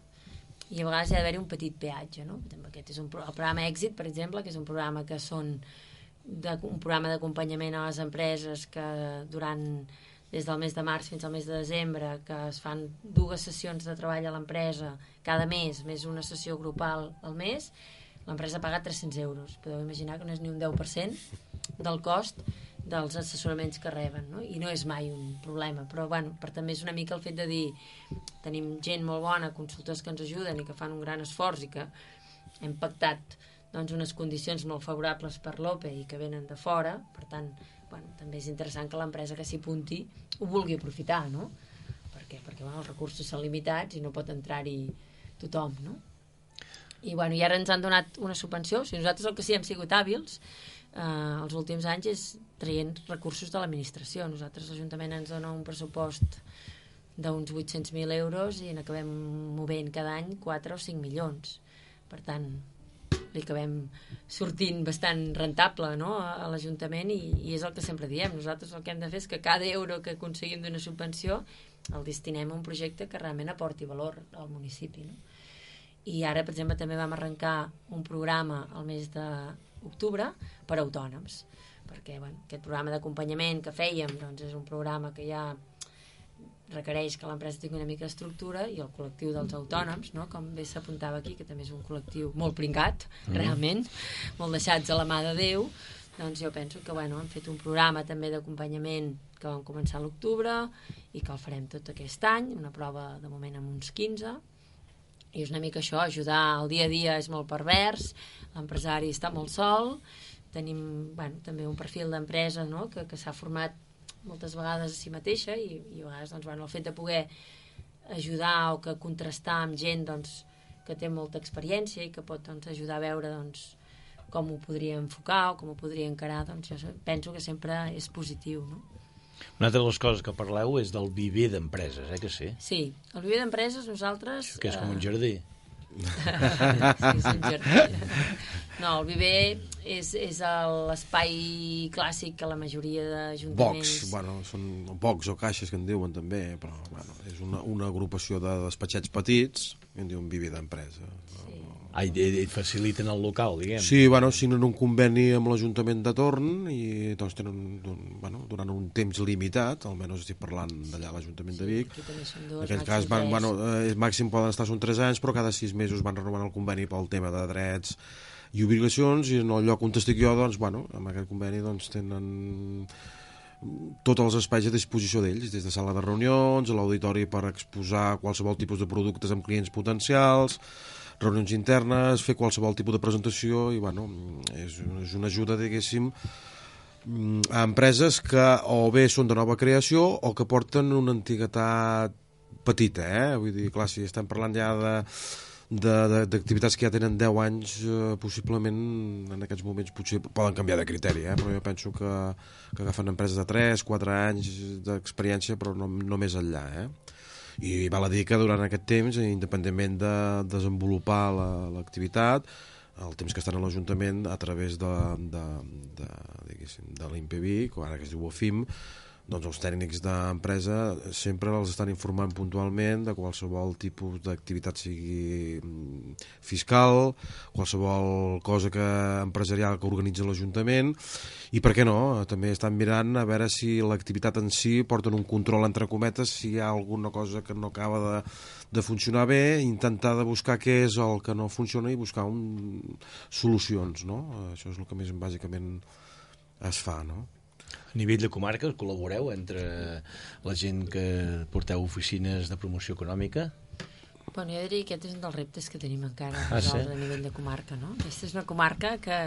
i a vegades hi ha d'haver-hi un petit peatge, no? Aquest és un, el programa Èxit, per exemple, que és un programa que són de, un programa d'acompanyament a les empreses que durant des del mes de març fins al mes de desembre que es fan dues sessions de treball a l'empresa cada mes, més una sessió grupal al mes, l'empresa paga 300 euros. Podeu imaginar que no és ni un 10% del cost dels assessoraments que reben, no? i no és mai un problema, però bueno, per també és una mica el fet de dir tenim gent molt bona, consultors que ens ajuden i que fan un gran esforç i que hem pactat doncs, unes condicions molt favorables per l'OPE i que venen de fora, per tant, bueno, també és interessant que l'empresa que s'hi apunti ho vulgui aprofitar, no? Per què? Perquè bueno, els recursos són limitats i no pot entrar-hi tothom, no? I, bueno, i ara ens han donat una subvenció, o sigui, nosaltres el que sí hem sigut hàbils eh, els últims anys és traient recursos de l'administració. Nosaltres l'Ajuntament ens dona un pressupost d'uns 800.000 euros i n'acabem movent cada any 4 o 5 milions. Per tant, li acabem sortint bastant rentable no? a, a l'Ajuntament i, i és el que sempre diem. Nosaltres el que hem de fer és que cada euro que aconseguim d'una subvenció el destinem a un projecte que realment aporti valor al municipi. No? I ara, per exemple, també vam arrencar un programa al mes d'octubre per a autònoms, perquè bueno, aquest programa d'acompanyament que fèiem doncs, és un programa que ja requereix que l'empresa tingui una mica d'estructura i el col·lectiu dels autònoms, no? com bé s'apuntava aquí, que també és un col·lectiu molt pringat, mm. realment, molt deixats a la mà de Déu, doncs jo penso que bueno, hem fet un programa també d'acompanyament que vam començar a l'octubre i que el farem tot aquest any, una prova de moment amb uns 15, i és una mica això, ajudar el dia a dia és molt pervers, l'empresari està molt sol, tenim bueno, també un perfil d'empresa no? que, que s'ha format moltes vegades a si mateixa i, i a vegades doncs, bueno, el fet de poder ajudar o que contrastar amb gent doncs, que té molta experiència i que pot doncs, ajudar a veure doncs, com ho podria enfocar o com ho podria encarar, doncs jo penso que sempre és positiu, no? Una altra de les coses que parleu és del viver d'empreses, eh, que sí? Sí, el viver d'empreses nosaltres... Que és com un eh, jardí. Sí. No, el viver és, és l'espai clàssic que la majoria d'ajuntaments... Box, bueno, són box o caixes que en diuen també, però bueno, és una, una agrupació de despatxets petits en diuen vivi d'empresa. Sí. Ah, i, i faciliten el local, diguem. Sí, bueno, signen un conveni amb l'Ajuntament de Torn i doncs tenen, un- bueno, durant un temps limitat, almenys estic parlant d'allà a l'Ajuntament de Vic, són en aquest cas van, tres. bueno, eh, màxim poden estar són 3 anys, però cada 6 mesos van renovant el conveni pel tema de drets i obligacions i en el lloc on estic jo, doncs, bueno, amb aquest conveni doncs, tenen tots els espais a disposició d'ells, des de sala de reunions, a l'auditori per exposar qualsevol tipus de productes amb clients potencials, reunions internes, fer qualsevol tipus de presentació i bueno, és, és una ajuda, diguéssim, mm, a empreses que o bé són de nova creació o que porten una antiguitat petita, eh? Vull dir, clar, si estem parlant ja de d'activitats que ja tenen 10 anys eh, possiblement en aquests moments potser poden canviar de criteri eh? però jo penso que, que agafen empreses de 3, 4 anys d'experiència però no, no més enllà eh? I val a dir que durant aquest temps independentment de desenvolupar la- l'activitat el temps que estan a l'Ajuntament a través de, de, de, de o ara que es diu OFIM doncs els tècnics d'empresa sempre els estan informant puntualment de qualsevol tipus d'activitat sigui mm, fiscal, qualsevol cosa que empresarial que organitza l'Ajuntament, i per què no? També estan mirant a veure si l'activitat en si porten un control entre cometes, si hi ha alguna cosa que no acaba de, de funcionar bé, intentar de buscar què és el que no funciona i buscar un, solucions, no? Això és el que més bàsicament es fa, no? A nivell de comarca, col·laboreu entre la gent que porteu oficines de promoció econòmica? Bueno, jo diria que aquest és un dels reptes que tenim encara Ah, sí? a nivell de comarca, no? Aquesta és una comarca que...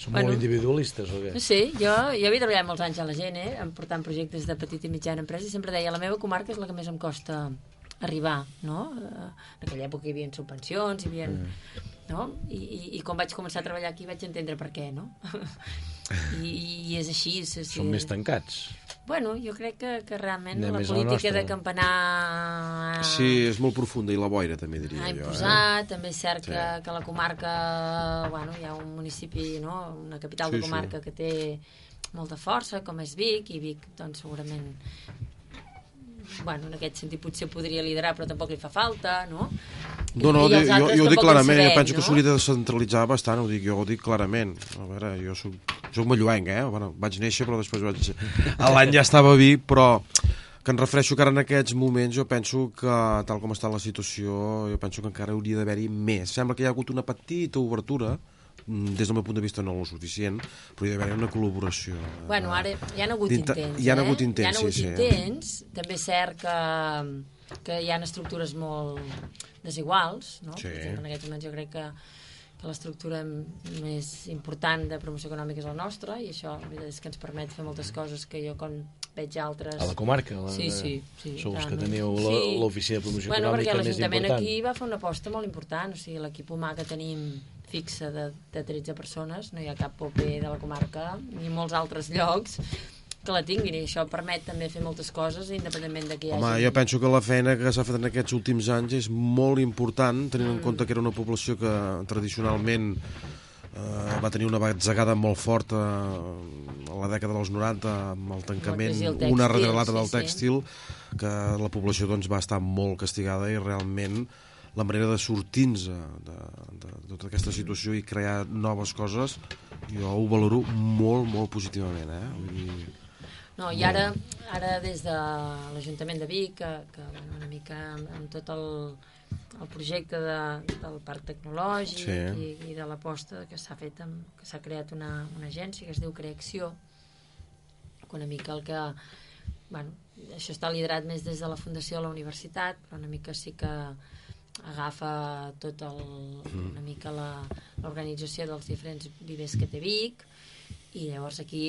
Són Bueno. molt individualistes o què? No sé, jo, jo havia treballat molts anys a la gent, eh? portant projectes de petita i mitjana empresa, i sempre deia, la meva comarca és la que més em costa arribar, no? Eh, En aquella època hi havia subvencions, hi havia... Mm. No? I, i, I quan vaig començar a treballar aquí vaig entendre per què, no? I, i és així. Sí, sí. Són més tancats. Bueno, jo crec que, que realment Anem la la política nostra. de campanar Sí, és molt profunda, i la boira també diria ha jo. Eh? imposat, també és cert Sí. que, que la comarca, bueno, hi ha un municipi, no? una capital Sí, de comarca que té molta força, com és Vic, i Vic, doncs, segurament bueno, en aquest sentit potser podria liderar però tampoc li fa falta, no? No, no, jo, altres jo ho dic en clarament, jo sabem, penso que no? s'hauria de descentralitzar bastant, ho dic, jo ho dic clarament. A veure, jo soc, soc malluenc, eh? Bueno, vaig néixer, però després vaig... A l'any ja estava vi, però que em refereixo que ara en aquests moments jo penso que, tal com està la situació, jo penso que encara hauria d'haver-hi més. Sembla que hi ha hagut una petita obertura, mm, des del meu punt de vista no el suficient, però hi ha d'haver una col·laboració. Bueno, ara hi ha hagut D'inta- intents, hi ha eh? hagut intents, hi ha hagut sí, sí. intents. També és cert que, que hi ha estructures molt desiguals, no? Sí. Per exemple, en aquests moments jo crec que, que l'estructura més important de promoció econòmica és la nostra i això és que ens permet fer moltes coses que jo quan veig altres... A la comarca? La, Sí, sí. sí Sou els que teniu la- Sí. l'oficina de promoció bueno, econòmica perquè més l'Ajuntament important. aquí va fer una aposta molt important, o sigui, l'equip humà que tenim fixa de, de 13 persones, no hi ha cap OP de la comarca ni molts altres llocs que la tinguin i això permet també fer moltes coses independentment de que hi hagi... Home, jo penso que la feina que s'ha fet en aquests últims anys és molt important, tenint en compte que era una població que tradicionalment eh, va tenir una batzegada molt forta eh, a la dècada dels 90 amb el tancament del tèxtil, una darrere l'altra sí, del sí. tèxtil que la població doncs, va estar molt castigada i realment la manera de sortir-nos de, de, de tota aquesta situació i crear noves coses jo ho valoro molt, molt positivament eh? Vull dir, No, i ara, ara des de l'Ajuntament de Vic, que, que bueno, una mica amb, amb tot el, el projecte de, del parc tecnològic Sí. i, i de l'aposta que s'ha fet, amb, que s'ha creat una, una agència que es diu Creacció, que una mica el que... Bueno, això està liderat més des de la Fundació de la Universitat, però una mica sí que agafa tot el, una mica l'organització dels diferents vivers que té Vic i llavors aquí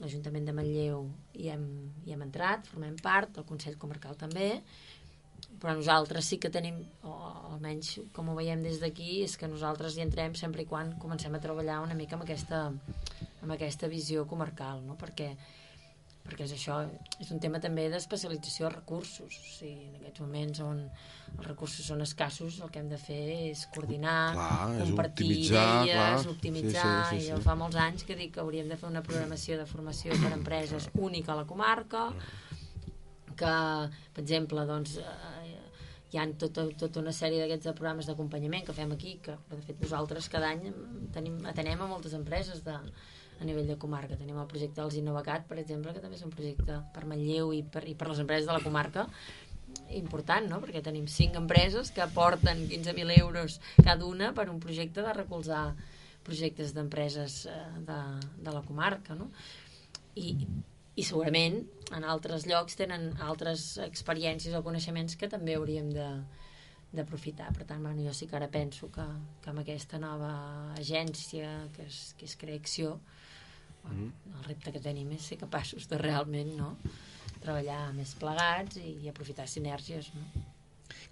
l'Ajuntament de Manlleu hi hem, hi hem entrat, formem part, el Consell Comarcal també, però nosaltres sí que tenim, o almenys com ho veiem des d'aquí, és que nosaltres hi entrem sempre i quan comencem a treballar una mica amb aquesta, amb aquesta visió comarcal, no? perquè perquè és això, és un tema també d'especialització de recursos. O sigui, en aquests moments on els recursos són escassos, el que hem de fer és coordinar, Clar, és compartir optimitzar, idees, clar. optimitzar, Sí, sí, sí, i jo sí. fa molts anys que dic que hauríem de fer una programació de formació per a empreses única a la comarca, que, per exemple, doncs, eh, hi ha tota, tota una sèrie d'aquests programes d'acompanyament que fem aquí, que de fet nosaltres cada any tenim, atenem a moltes empreses de, a nivell de comarca. Tenim el projecte dels Innovacat, per exemple, que també és un projecte per Manlleu i per, i per les empreses de la comarca important, no? perquè tenim cinc empreses que aporten 15.000 euros cada una per un projecte de recolzar projectes d'empreses eh, de, de la comarca. No? I, I segurament en altres llocs tenen altres experiències o coneixements que també hauríem de d'aprofitar. Per tant, bueno, jo sí que ara penso que, que amb aquesta nova agència que és, que és Creacció bueno, el repte que tenim és ser capaços de realment no, treballar més plegats i, i aprofitar sinergies. No?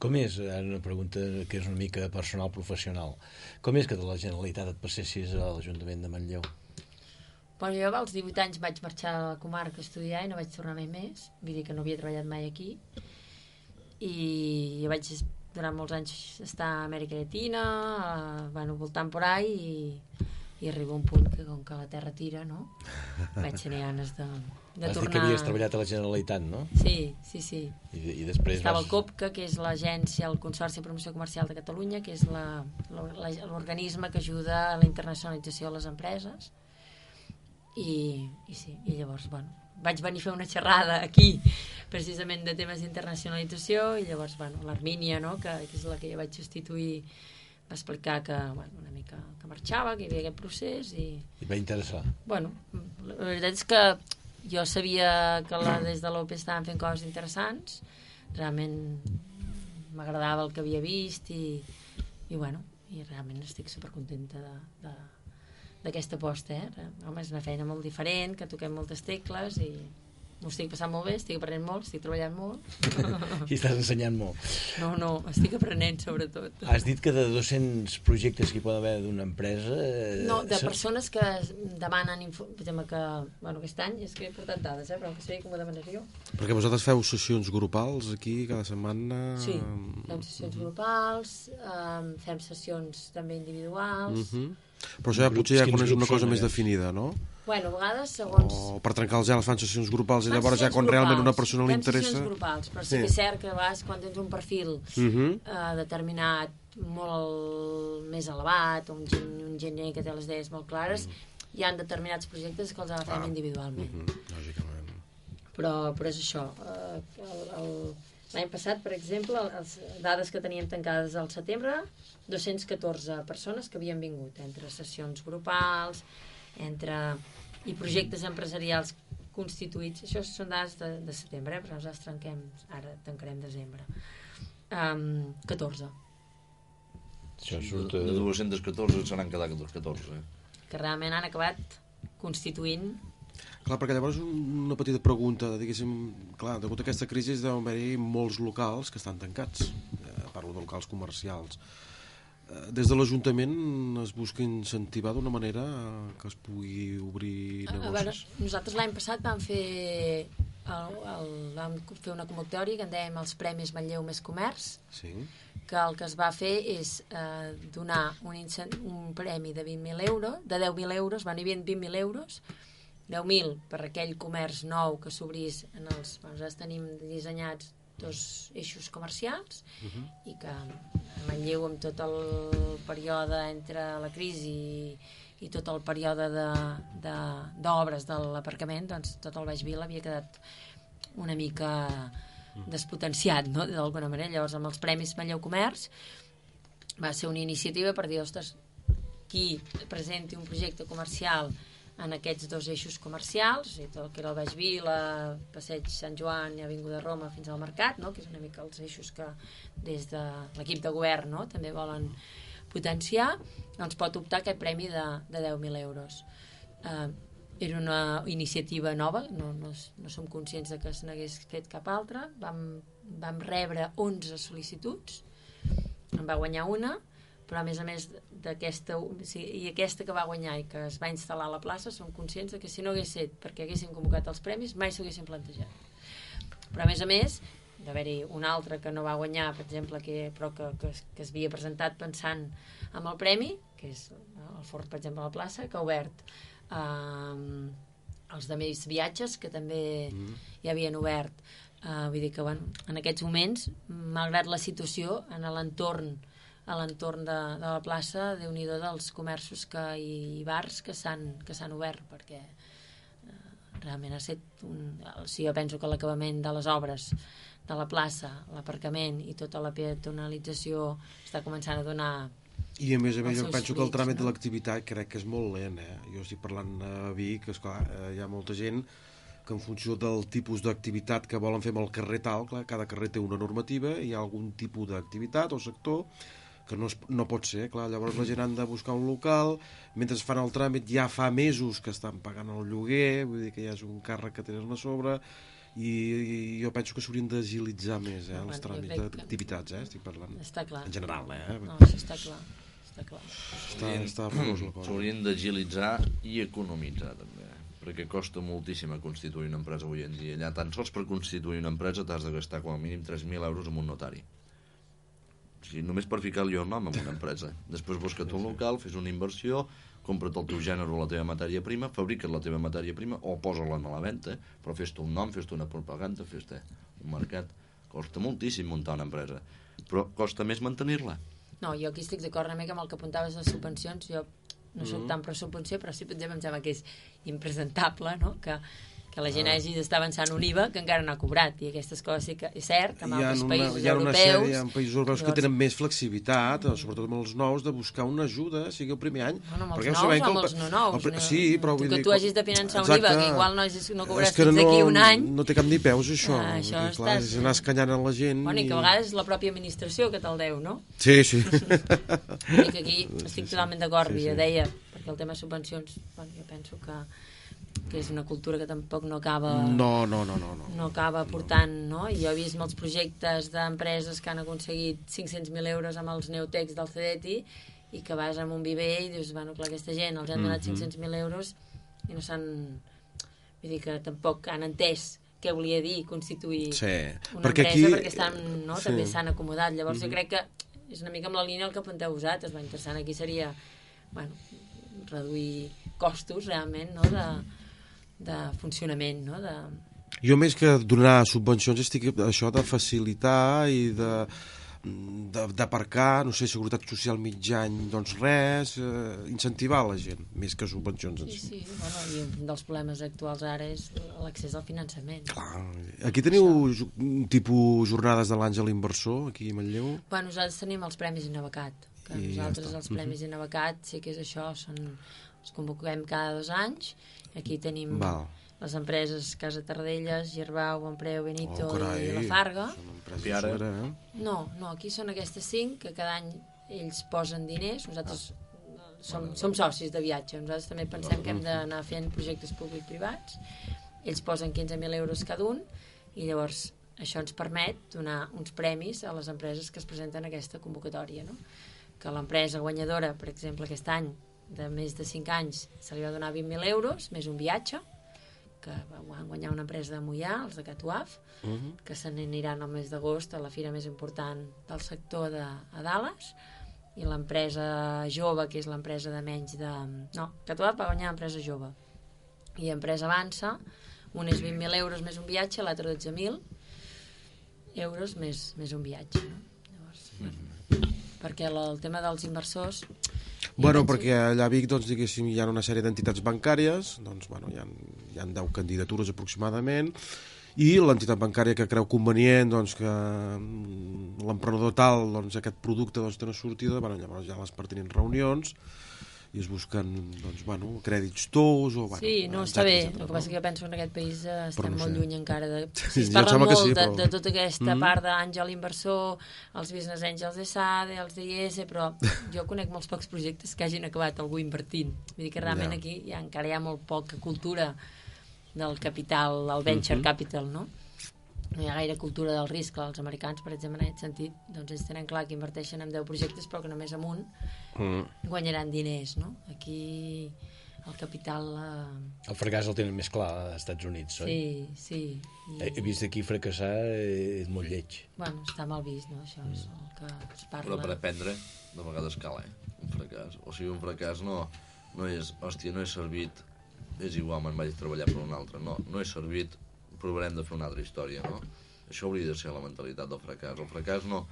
Com és, ara una pregunta que és una mica personal, professional, com és que de la Generalitat et passessis a l'Ajuntament de Manlleu? Bueno, jo als 18 anys vaig marxar a la comarca a estudiar i no vaig tornar mai més, vull dir que no havia treballat mai aquí i jo vaig durant molts anys estar a Amèrica Llatina, eh, bueno, voltant por ahí i, i arriba un punt que com que la terra tira, no? Vaig tenir ganes de, de dit tornar... que havies treballat a la Generalitat, no? Sí, sí, sí. I, i després Estava vas... el COPCA, que és l'agència, el Consorci de Promoció Comercial de Catalunya, que és l'organisme que ajuda a la internacionalització de les empreses. I, i sí, i llavors, bueno, vaig venir a fer una xerrada aquí, precisament de temes d'internacionalització, i llavors, bueno, l'Armínia, no?, que, que és la que jo vaig substituir, va explicar que, bueno, una mica que marxava, que hi havia aquest procés, i, I va interessar. bueno, la veritat és que jo sabia que la, des de l'OPE estaven fent coses interessants, realment m'agradava el que havia vist i, i bueno, i realment estic supercontenta de, de, d'aquesta aposta, eh? Home, és una feina molt diferent, que toquem moltes tecles i m'ho estic passant molt bé, estic aprenent molt, estic treballant molt. I estàs ensenyant molt. No, no, estic aprenent sobretot. Has dit que de 200 projectes que hi pot haver d'una empresa... eh, No, de persones que demanen, per exemple, que, bueno, aquest any, és que he portat dades, eh, però que sé com ho demanaria jo. Perquè vosaltres feu sessions grupals aquí cada setmana... Sí, fem sessions grupals, um, fem sessions també individuals. Mhm. Però això ja Grups, potser ja és una cosa més aquests? definida, no? Bueno, a vegades, segons... O per trencar el gel fan sessions grupals i llavors ja quan realment una grupals, persona li fem interessa... sessions grupals, però sí, Sí. que és cert que a vegades quan tens un perfil Mhm. eh, determinat molt més elevat, un, un gener que té les idees molt clares, hi ha determinats projectes que els agafem individualment. Mhm, Lògicament. però, però és això eh, el, el, l'any passat per exemple les dades que teníem tancades al setembre 214 persones que havien vingut entre sessions grupals entre i projectes empresarials constituïts això són dades de, de setembre eh? però nosaltres trenquem ara tancarem desembre um, 14 Això De, surt... de eh, 214 se n'han quedat 14. que realment han acabat constituint Clar, perquè llavors un- una petita pregunta, diguéssim, clar, degut a aquesta crisi deuen haver-hi molts locals que estan tancats, eh, parlo de locals comercials. Eh, Des de l'Ajuntament es busca incentivar d'una manera que es pugui obrir A veure, negocis. nosaltres l'any passat vam fer, el, el, vam fer una convocatòria que en dèiem els Premis Manlleu Més Comerç, Sí. que el que es va fer és eh, donar un, un premi de 20.000 euros, de 10.000 euros, van haver 20.000 euros, 10.000 per aquell comerç nou que s'obrís en els... Bueno, nosaltres tenim dissenyats dos eixos comercials i que a Manlleu amb tot el període entre la crisi i, i tot el període d'obres de, de, de l'aparcament doncs tot el Baix Vila havia quedat una mica despotenciat, no?, d'alguna manera. Llavors, amb els Premis Manlleu Comerç va ser una iniciativa per dir, ostres, qui presenti un projecte comercial en aquests dos eixos comercials, i tot el que era el Baix Vila, Passeig Sant Joan i Avinguda Roma fins al Mercat, no? que és una mica els eixos que des de l'equip de govern no? també volen potenciar, doncs pot optar aquest premi de, de 10.000 euros. Eh, era una iniciativa nova, no, no, no som conscients de que se n'hagués fet cap altra. Vam, vam rebre 11 sol·licituds, en va guanyar una, però a més a més d'aquesta i aquesta que va guanyar i que es va instal·lar a la plaça som conscients de que si no hagués set perquè haguéssim convocat els premis mai s'haguessin plantejat. Però a més a més d'haver-hi una altra que no va guanyar per exemple que, però que, que, que es havia presentat pensant en el premi que és el Fort per exemple a la plaça que ha obert eh, els de més viatges que també ja havien obert. Uh, vull dir que bueno, en aquests moments malgrat la situació en l'entorn a l'entorn de, de la plaça déu nhi dels comerços que, i bars que s'han obert perquè eh, realment ha estat un, o sigui, jo penso que l'acabament de les obres de la plaça, l'aparcament i tota la peatonalització està començant a donar I a més a més jo penso que el tràmit de no? l'activitat crec que és molt lent, eh? Jo estic parlant a Vic, esclar, eh, hi ha molta gent que en funció del tipus d'activitat que volen fer amb el carrer tal, clar, cada carrer té una normativa, i hi ha algun tipus d'activitat o sector que no, es, no pot ser, clar, llavors la gent han de buscar un local, mentre fan el tràmit ja fa mesos que estan pagant el lloguer, vull dir que ja és un càrrec que tenen a sobre, i, i jo penso que s'haurien d'agilitzar més eh, els tràmits d'activitats, eh, estic parlant està clar en general, eh? no, això està clar, està clar. Està, està. S'haurien d'agilitzar i economitzar, també. Perquè costa moltíssim a constituir una empresa avui en dia. Allà, tan sols per constituir una empresa t'has de gastar com a mínim 3.000 euros amb un notari. O sigui, només per ficar el nom en una empresa. Després busca't un local, fes una inversió, compra't el teu gènere o la teva matèria prima, fabrica't la teva matèria prima o posa-la a la venda, però fes-te un nom, fes-te una propaganda, fes-te un mercat. Costa moltíssim muntar una empresa, però costa més mantenir-la. No, jo aquí estic d'acord una mica amb el que apuntaves les subvencions. Jo no soc tan pro subvenció, però sí, per exemple, em sembla que és impresentable, no?, que, que la gent hagi d'estar avançant un IVA que encara no ha cobrat. I aquestes coses sí que és cert, que en altres una, països hi ha una europeus... sèrie, ha països europeus que tenen més flexibilitat, eh, sobretot amb els nous, de buscar una ajuda, sigui el primer any. Bueno, amb els nous sabem que amb el- els no nous. el pre-? Sí, però vull que dir... tu hagis de finançar un Exacte. IVA que igual no, hagis, no cobraràs que fins no, d'aquí un any. No té cap ni peus, això. Ah, això Perquè, clar, estàs- és anar escanyant a la gent. Bueno, i que a vegades la pròpia administració que te'l deu, no? Sí, sí. I que aquí estic totalment d'acord, Sí, sí, ja deia, perquè el tema de subvencions, bueno, jo penso que, que és una cultura que tampoc no acaba... No, no, no, no. no. no acaba portant, no? I jo he vist molts projectes d'empreses que han aconseguit 500.000 euros amb els Neutecs del CEDETI i que vas amb un viver i dius, bueno, clar, aquesta gent els han donat Mhm. 500.000 euros i no s'han... Vull dir que tampoc han entès què volia dir constituir Sí, una perquè empresa aquí- perquè estan, no? sí. també s'han acomodat. Llavors jo crec que és una mica amb la línia el que apunteu vosaltres. Va, interessant aquí seria bueno, reduir costos realment no? de, de funcionament, no? de, Jo més que donar subvencions estic això de facilitar i de d'aparcar, no sé, seguretat social mig any, doncs res, eh, incentivar la gent, més que subvencions en Sí, sí, bueno, i un dels problemes actuals ara és l'accés al finançament. Clar. Aquí teniu un tipus jornades de l'Àngel Inversor, aquí a Manlleu? Bueno, nosaltres tenim els Premis Innovacat, que I ja nosaltres està. els Premis Innovacat sí que és això, són, els convoquem cada dos anys, aquí tenim Val. les empreses Casa Tardelles, Girbau, Bonpreu, Benito Oh, carai, i La Farga. Piara. eh? No, no, aquí són aquestes cinc que cada any ells posen diners, nosaltres som, som socis de viatge, nosaltres també pensem que hem d'anar fent projectes públic-privats, ells posen 15.000 euros cada un i llavors això ens permet donar uns premis a les empreses que es presenten a aquesta convocatòria, no? que l'empresa guanyadora, per exemple, aquest any, de més de 5 anys, se li va donar 20.000 euros, més un viatge, que van guanyar una empresa de Mollà, els de Catuaf, que se n'aniran al mes d'agost a la fira més important del sector de, a Dallas, i l'empresa jove, que és l'empresa de menys de... No, Catuaf va guanyar l'empresa jove. I empresa avança, un és 20.000 euros més un viatge, l'altre 12.000 euros més, més un viatge. No? Llavors, bueno, perquè el, el tema dels inversors Bueno, penso- perquè allà a Vic, doncs, diguéssim, hi ha una sèrie d'entitats bancàries, doncs, bueno, hi ha, hi ha 10 candidatures aproximadament, i l'entitat bancària que creu convenient doncs, que mm, l'emprenedor tal, doncs, aquest producte doncs, té una sortida, bueno, llavors hi ha les pertinents reunions, i es busquen doncs, bueno, crèdits tous o... Bueno, Sí, no, està bé. El que passa que jo penso que en aquest país eh, estem no molt sé. lluny encara de... Sí, es parla molt sí, de, però- de tota aquesta Mm. part d'Àngel Inversor, els Business Angels de SADE, els d'IS, però jo conec molts pocs projectes que hagin acabat algú invertint. Vull dir que realment Ja. aquí ja, encara hi ha molt poca cultura del capital, el venture Mhm. capital, no? No hi ha gaire cultura del risc, els americans, per exemple, en aquest sentit, doncs ells tenen clar que inverteixen en 10 projectes, però que només amb un Mm. guanyaran diners, no? Aquí el capital... Eh, El fracàs el tenen més clar als Estats Units, oi? Sí, sí. I, He he vist aquí fracassar, eh, és molt lleig. Bueno, està mal vist, no? Això és el que es Però parla. per aprendre, de vegades cal, eh? Un fracàs. O sigui, un fracàs no, no és, hòstia, no he servit, és igual, me'n vaig treballar per un altre. No, no he servit, provarem de fer una altra història, no? Això hauria de ser la mentalitat del fracàs. El fracàs no,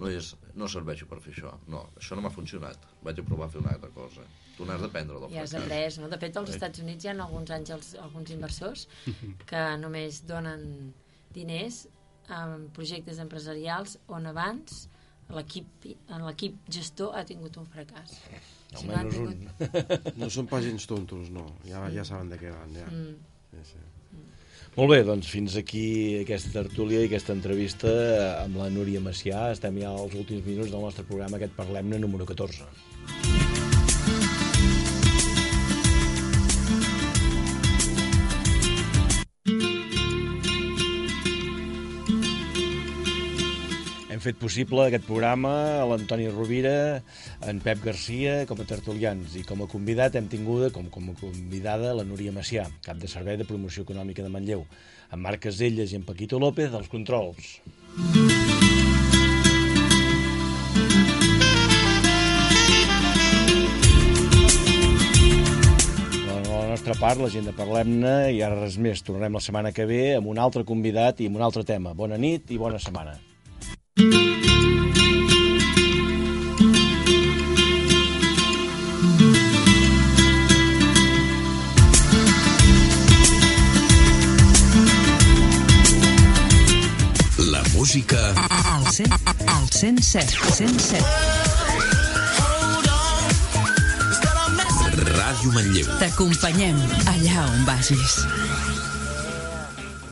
no és, no serveixo per fer això. No, això no m'ha funcionat. Vaig a provar a fer una altra cosa. Tu n'has d'aprendre del I has fracàs. après, no? De fet, als Estats Units hi ha alguns àngels, alguns inversors que només donen diners en projectes empresarials on abans l'equip en l'equip gestor ha tingut un fracàs. Si no Almenys tingut... un. No són pas gens tontos, no. Ja, ja saben de què van, ja. Mm. Sí, sí. Molt bé, doncs fins aquí aquesta tertúlia i aquesta entrevista amb la Núria Macià. Estem ja als últims minuts del nostre programa, aquest Parlem-ne número 14. fet possible aquest programa l'Antoni Rovira, en Pep Garcia com a tertulians i com a convidat hem tinguda, com, com a convidada, la Núria Macià, cap de Servei de Promoció Econòmica de Manlleu, en Marc Caselles i en Paquito López, dels controls. nostra part, la gent de Parlem-ne, i ara res més. Tornarem la setmana que ve amb un altre convidat i amb un altre tema. Bona nit i bona setmana. música. Al, cent, al 107, 107. Ràdio Manlleu. T'acompanyem allà on vagis.